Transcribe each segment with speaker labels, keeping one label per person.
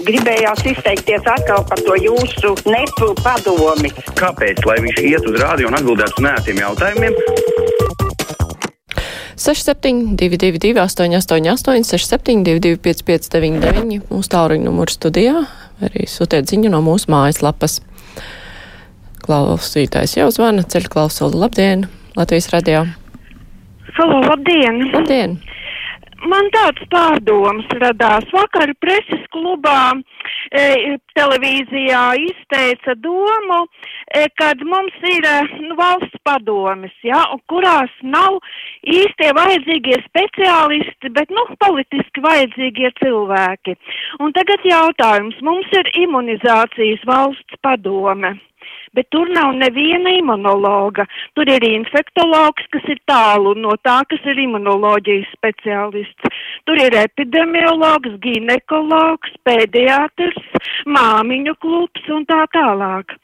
Speaker 1: Gribējās izteikties atkal par to jūsu nepu padomi.
Speaker 2: Kāpēc? Lai viņš iet uz rādio un atbildētu uz nētiem jautājumiem.
Speaker 3: 6722, 888, 672, 559, mūsu tālruņa numurs studijā, arī sūtiet ziņu no mūsu mājaslapas. Klausītājs jau zvana, ceļu klausuli. Labdien, Latvijas radio!
Speaker 4: Halo, labdien!
Speaker 3: Labdien!
Speaker 4: Man tāds pārdoms radās. Vakar preses klubā e, televīzijā izteica domu, e, kad mums ir e, nu, valsts padomis, ja, kurās nav īstie vajadzīgie speciālisti, bet, nu, politiski vajadzīgie cilvēki. Un tagad jautājums. Mums ir imunizācijas valsts padome bet tur nav neviena imunologa. Tur ir infektologs, kas ir tālu no tā, kas ir imunoloģijas speciālists. Tur ir epidemiologs, ginekologs, pēdiatrs, māmiņu klubs un tā tālāk.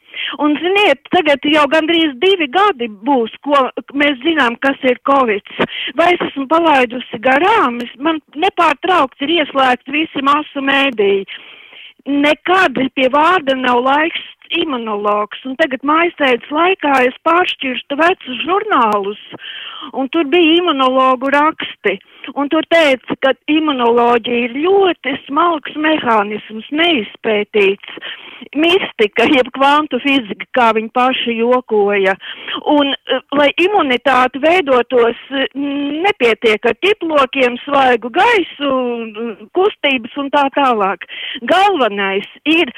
Speaker 4: Un, ziniet, tagad jau gandrīz divi gadi būs, ko mēs zinām, kas ir Covid. Vai es esmu palaidusi garām? Man nepārtraukti ir ieslēgti visi masu mēdīji. Nekad pie vārda nav laiks imunologs, un tagad mājasēdes laikā es pāršķirstu vecus žurnālus, un tur bija imunologu raksti, un tur teica, ka imunoloģija ir ļoti smalks mehānisms, neizpētīts, mistika, jeb kvantu fizika, kā viņi paši jokoja, un eh, lai imunitāte veidotos, nepietiek ar tiplokiem, svaigu gaisu, kustības un tā tālāk. Galvenais ir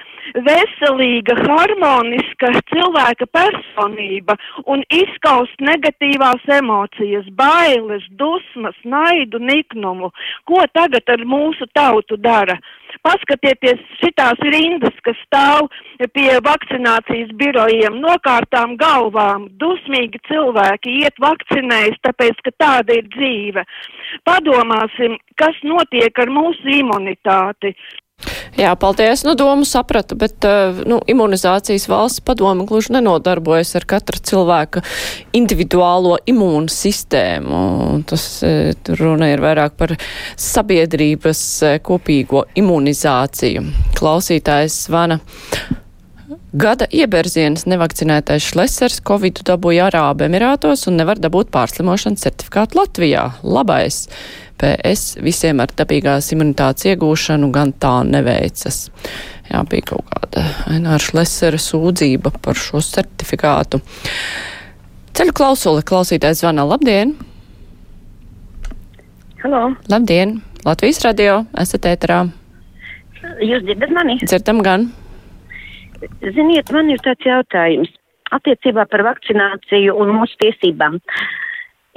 Speaker 4: veselīga, harmoniska cilvēka personība un izskaust negatīvās emocijas, bailes, dusmas, naidu, niknumu. Ko tagad ar mūsu tautu dara? Paskatieties, šitās rindas, kas stāv pie vakcinācijas birojiem, nokārtām galvām, dusmīgi cilvēki iet vakcinējas, tāpēc, ka tāda ir dzīve. Padomāsim, kas notiek ar mūsu imunitāti.
Speaker 3: Jā, paldies. Nu, domu sapratu, bet uh, nu, imunizācijas valsts padoma gluži nenodarbojas ar katra cilvēka individuālo imūnu sistēmu. Tas uh, runa ir vairāk par sabiedrības uh, kopīgo imunizāciju. Klausītājs zvana. Gada ieberzienas nevakcinētais šlesers Covid dabūja Arābu Emirātos un nevar dabūt pārslimošanas certifikātu Latvijā. Labais! PS visiem ar dabīgās imunitātes iegūšanu gan tā neveicas. Jā, bija kaut kāda Aināra Šlesera sūdzība par šo certifikātu. Ceļu klausuli klausītājs zvana. Labdien!
Speaker 5: Halo!
Speaker 3: Labdien! Latvijas radio, esat ēterā.
Speaker 5: Jūs dzirdat mani?
Speaker 3: Dzirdam gan.
Speaker 5: Ziniet, man ir tāds jautājums attiecībā par vakcināciju un mūsu tiesībām.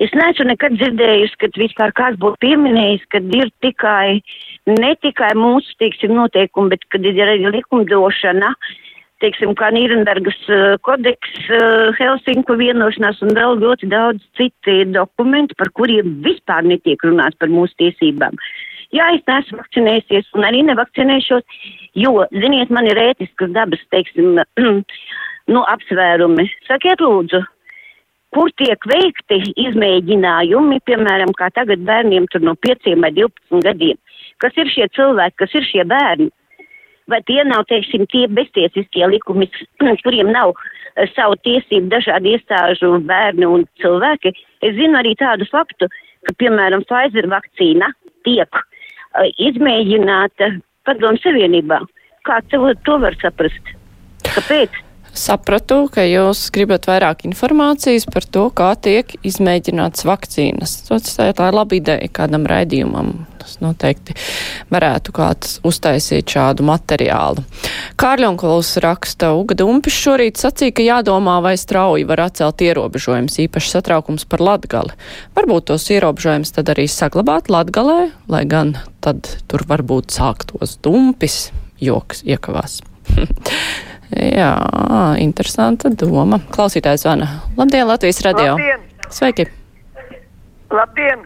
Speaker 5: Es neesmu nekad dzirdējusi, ka vispār kāds būtu pieminējis, ka ir tikai, ne tikai mūsu, teiksim, noteikumi, bet kad ir arī likumdošana, teiksim, kā Nīrenbergas uh, kodeks, uh, Helsinku vienošanās un vēl ļoti daudz citi dokumenti, par kuriem vispār netiek runāts par mūsu tiesībām. Jā, es neesmu vakcinējusies un arī nevakcinēšos, jo, ziniet, man ir ētiskas dabas, teiksim, nu, apsvērumi. Sakiet lūdzu, kur tiek veikti izmēģinājumi, piemēram, kā tagad bērniem tur no 5 vai 12 gadiem. Kas ir šie cilvēki, kas ir šie bērni? Vai tie nav, teiksim, tie beztiesiskie likumi, kuriem nav uh, savu tiesību dažādi iestāžu bērni un cilvēki? Es zinu arī tādu faktu, ka, piemēram, Pfizer vakcīna tiek uh, izmēģināta padomu savienībā. Kā to, to var saprast? Kāpēc?
Speaker 3: Sapratu, ka jūs gribat vairāk informācijas par to, kā tiek izmēģināts vakcīnas. Tā ir laba ideja kādam raidījumam. Tas noteikti varētu kāds uztaisīt šādu materiālu. Kārļonkols raksta, Uga Dumpis šorīt sacīja, ka jādomā, vai strauji var atcelt ierobežojums, īpaši satraukums par Latgali. Varbūt tos ierobežojums tad arī saglabāt Latgalē, lai gan tad tur varbūt sāktos Dumpis, joks iekavās. Jā, interesanta doma. Klausītājs zvana. Labdien, Latvijas radio.
Speaker 6: Labdien!
Speaker 3: Sveiki!
Speaker 6: Labdien!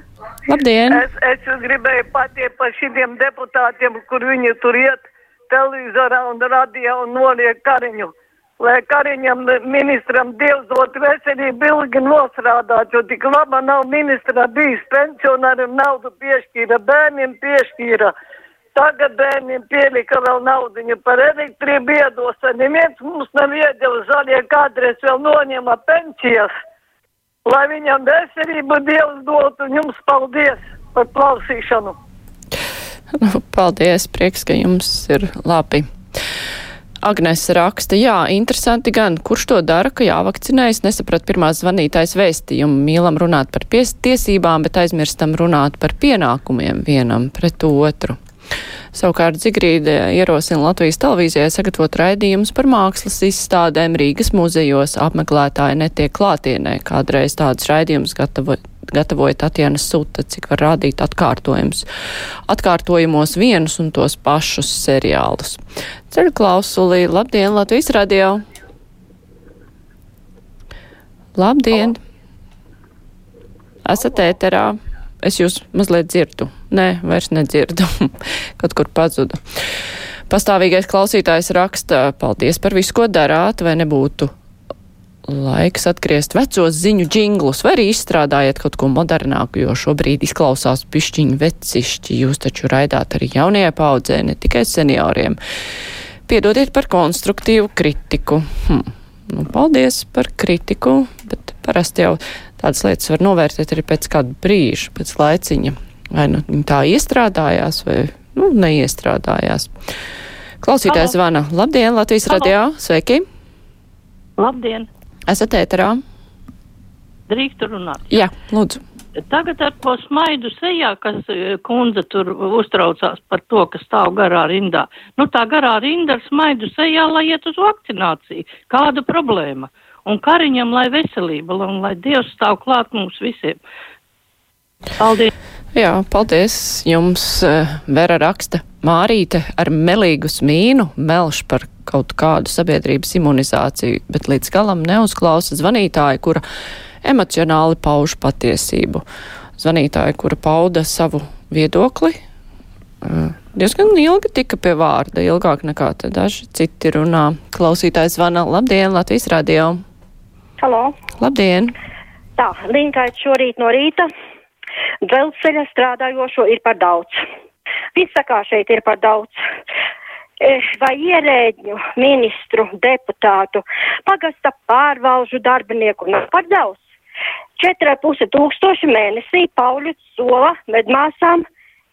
Speaker 3: Labdien!
Speaker 6: Es, es gribēju pateikt par šiem deputātiem, kur viņi tur iet televizorā un radio un noliek kariņu. Lai kariņam ministram Dievs dot veselību ilgi nostrādāt, jo tik laba nav ministra bijis pensionāriem naudu piešķīra, bērniem piešķīra. Tagad bērniem pielika vēl naudiņu par elektrību iedos, un neviens mums nav iedeva zaļie kādreiz vēl noņēma pensijas. Lai viņam veselību Dievs dot, un jums paldies par klausīšanu.
Speaker 3: Nu, paldies, prieks, ka jums ir labi. Agnēs raksta, jā, interesanti gan, kurš to dara, ka jāvakcinējas, nesaprat pirmās zvanītājs vēstījumu, mīlam runāt par tiesībām, bet aizmirstam runāt par pienākumiem vienam pret otru. Savukārt Zigrīde ierosina Latvijas televīzijai sagatavot raidījumus par mākslas izstādēm Rīgas muzejos. Apmeklētāji netiek klātienē. Kādreiz tādus raidījumus gatavo, gatavoja Tatjana Suta, cik var rādīt atkārtojums. Atkārtojumos vienus un tos pašus seriālus. Ceļu klausulī, labdien, Latvijas radio! Labdien! Esat ēterā! Es jūs mazliet dzirdu. Nē, vairs nedzirdu. Kaut kur pazudu. Pastāvīgais klausītājs raksta, paldies par visu, ko darāt, vai nebūtu laiks atgriezt vecos ziņu džinglus, vai arī izstrādājiet kaut ko modernāku, jo šobrīd izklausās pišķiņu vecišķi. Jūs taču raidāt arī jaunajai paudzē, ne tikai senioriem. Piedodiet par konstruktīvu kritiku. Hm. Nu, paldies par kritiku, bet parasti jau tādas lietas var novērtēt arī pēc kāda brīža, pēc laiciņa. Vai nu tā iestrādājās, vai nu, neiestrādājās. Klausītājs zvana. Labdien, Latvijas
Speaker 7: Halo.
Speaker 3: radio! Sveiki!
Speaker 7: Labdien!
Speaker 3: Esat ēterā?
Speaker 7: Drīkstu runāt.
Speaker 3: Jā, lūdzu.
Speaker 7: Tagad ar to smaidu sejā, kas eh, kundze tur uztraucās par to, ka stāv garā rindā. Nu tā garā rinda ar smaidu sejā, lai iet uz vakcināciju. Kāda problēma? Un kariņam, lai veselība, un lai Dievs stāv klāt mums visiem. Paldies!
Speaker 3: Jā, paldies jums, eh, Vera raksta. Mārīte ar melīgu smīnu melš par kaut kādu sabiedrības imunizāciju, bet līdz galam neuzklausa zvanītāju, kura emocionāli pauž patiesību. Zvanītāja, kura pauda savu viedokli, eh, diezgan ilgi tika pie vārda, ilgāk nekā te daži citi runā. Klausītājs zvana. Labdien, Latvijas radio!
Speaker 8: Halo!
Speaker 3: Labdien!
Speaker 8: Tā, Linkait šorīt no rīta. Dzelzceļa strādājošo ir par daudz. Viss sakā šeit ir par daudz. Eh, Vai ierēģņu, ministru, deputātu, pagasta pārvalžu darbinieku nav par daudz. 4,5 tūkstoši mēnesī Pauļuts sola medmāsām,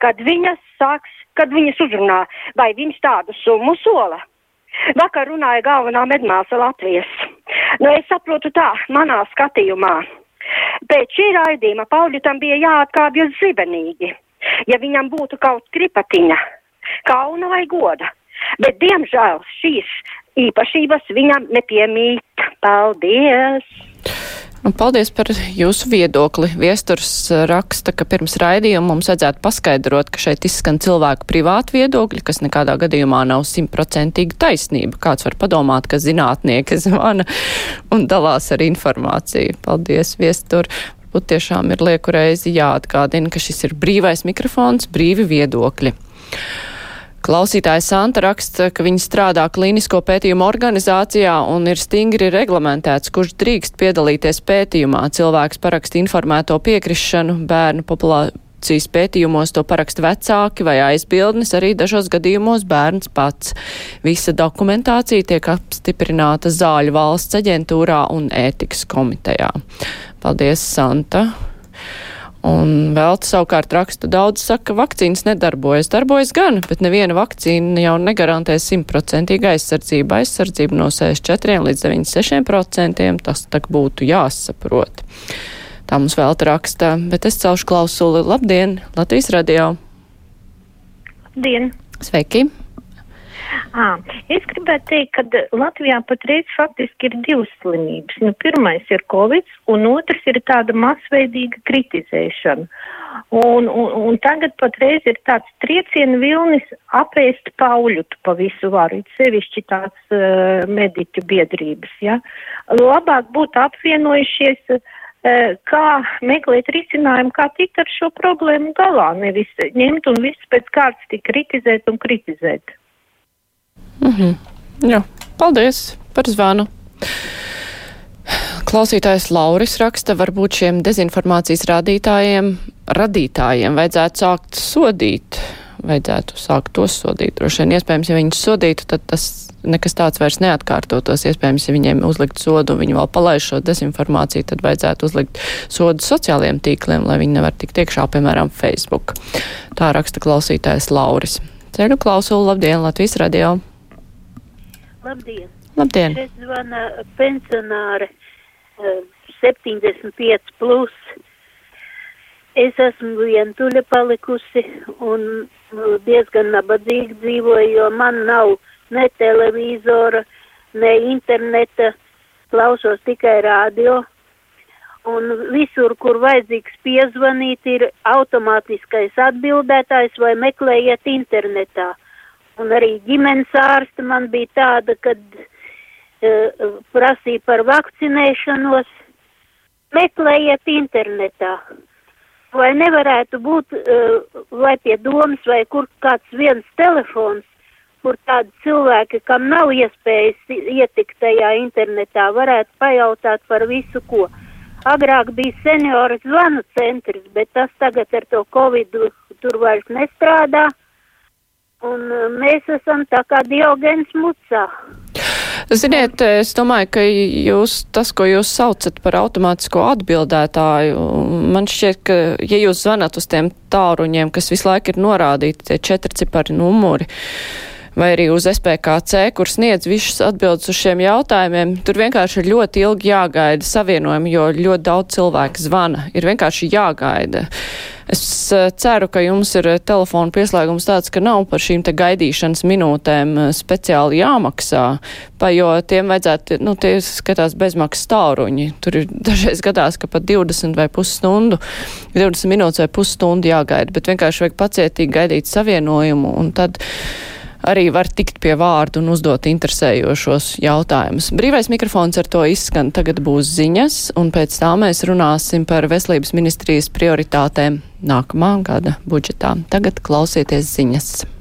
Speaker 8: kad viņas sāks, kad viņas uzrunā, vai viņš tādu summu sola. Vakar runāja galvenā medmāsa Latvijas. Nu, es saprotu tā, manā skatījumā. Pēc šī raidījuma Pauļutam bija jāatkāpjas zibenīgi, ja viņam būtu kaut kripatiņa, kauna vai goda. Bet, diemžēl, šīs īpašības viņam nepiemīt. Paldies!
Speaker 3: Un paldies par jūsu viedokli. Viesturs eh, raksta, ka pirms raidījuma mums vajadzētu paskaidrot, ka šeit izskan cilvēku privāti viedokļi, kas nekādā gadījumā nav simtprocentīgi taisnība. Kāds var padomāt, ka zinātnieki zvana un dalās ar informāciju. Paldies, viestur. Varbūt tiešām ir lieku reizi jāatgādina, ka šis ir brīvais mikrofons, brīvi viedokļi. Klausītāja Santa raksta, ka viņi strādā klīnisko pētījumu organizācijā un ir stingri reglamentēts, kurš drīkst piedalīties pētījumā. Cilvēks paraksta informēto piekrišanu, bērnu populācijas pētījumos to paraksta vecāki vai aizbildnis, arī dažos gadījumos bērns pats. Visa dokumentācija tiek apstiprināta Zāļu valsts aģentūrā un ētikas komitejā. Paldies, Santa! Un vēl savukārt raksta daudz saka, ka vakcīnas nedarbojas. Darbojas gan, bet neviena vakcīna jau negarantē simtprocentīgu aizsardzību. Aizsardzību no 64 līdz 96% tas tak būtu jāsaprot. Tā mums vēl raksta, bet es celšu klausuli. Labdien, Latvijas radio!
Speaker 9: Dien!
Speaker 3: Sveiki!
Speaker 9: À, es gribētu teikt, ka Latvijā patreiz faktiski ir divas slimības. Nu, pirmais ir Covid, un otrs ir tāda masveidīga kritizēšana. Un, un, un tagad patreiz ir tāds triecienu vilnis apēst pauļutu pa visu varu, it sevišķi tāds uh, mediķu biedrības, ja. Labāk būtu apvienojušies, uh, kā meklēt risinājumu, kā tikt ar šo problēmu galā, nevis ņemt un visu pēc kārtas tik kritizēt un kritizēt.
Speaker 3: Mhm. Jā, paldies par zvanu. Klausītājs Lauris raksta, varbūt šiem dezinformācijas rādītājiem, radītājiem vajadzētu sākt sodīt vajadzētu sākt tos sodīt. Droši vien, iespējams, ja viņus sodītu, tad tas nekas tāds vairs neatkārtotos. Iespējams, ja viņiem uzlikt sodu, viņi vēl palaiž šo dezinformāciju, tad vajadzētu uzlikt sodu sociālajiem tīkliem, lai viņi nevar tikt iekšā, piemēram, Facebook. Tā raksta klausītājs Lauris. Ceļu klausulu, labdien, Latvijas radio!
Speaker 10: Labdien!
Speaker 3: Labdien!
Speaker 10: Šeit zvana pensionāre 75 plus. Es esmu vientuļa palikusi un diezgan nabadzīgi dzīvoju, jo man nav ne televizora, ne interneta, klausos tikai radio. Un visur, kur vajadzīgs piezvanīt, ir automātiskais atbildētājs vai meklējiet internetā. Un arī ģimenes ārste man bija tāda, kad uh, prasīja par vakcinēšanos, meklējiet internetā. Vai nevarētu būt, uh, vai pie domas, vai kur kāds viens telefons, kur tādi cilvēki, kam nav iespējas ietikt tajā internetā, varētu pajautāt par visu ko. Agrāk bija senioru zvanu centrs, bet tas tagad ar to covid tur vairs nestrādā. Un mēs esam tā kā Diogens mucā.
Speaker 3: Ziniet, es domāju, ka jūs, tas, ko jūs saucat par automātisko atbildētāju, man šķiet, ka, ja jūs zvanat uz tiem tāruņiem, kas visu laiku ir norādīti, tie četri cipari numuri, uh, vai arī uz SPKC, kur sniedz visus atbildes uz šiem jautājumiem, tur vienkārši ir ļoti ilgi jāgaida savienojumi, jo ļoti daudz cilvēku zvana. Ir vienkārši jāgaida. Es eh, ceru, ka jums ir eh, telefona pieslēgums tāds, ka nav par šīm te gaidīšanas minūtēm eh, speciāli jāmaksā, pa, jo tiem vajadzētu, nu, tie skatās bezmaksas tāruņi. Tur ir dažreiz gadās, ka pat 20 vai pusstundu, 20 minūtes vai pusstundu jāgaida, bet vienkārši vajag pacietīgi gaidīt savienojumu un tad arī var tikt pie vārdu un uzdot interesējošos jautājumus. Brīvais mikrofons ar to izskan. Tagad būs ziņas, un pēc tā mēs runāsim par veselības ministrijas prioritātēm nākamā gada budžetā. Tagad klausieties ziņas.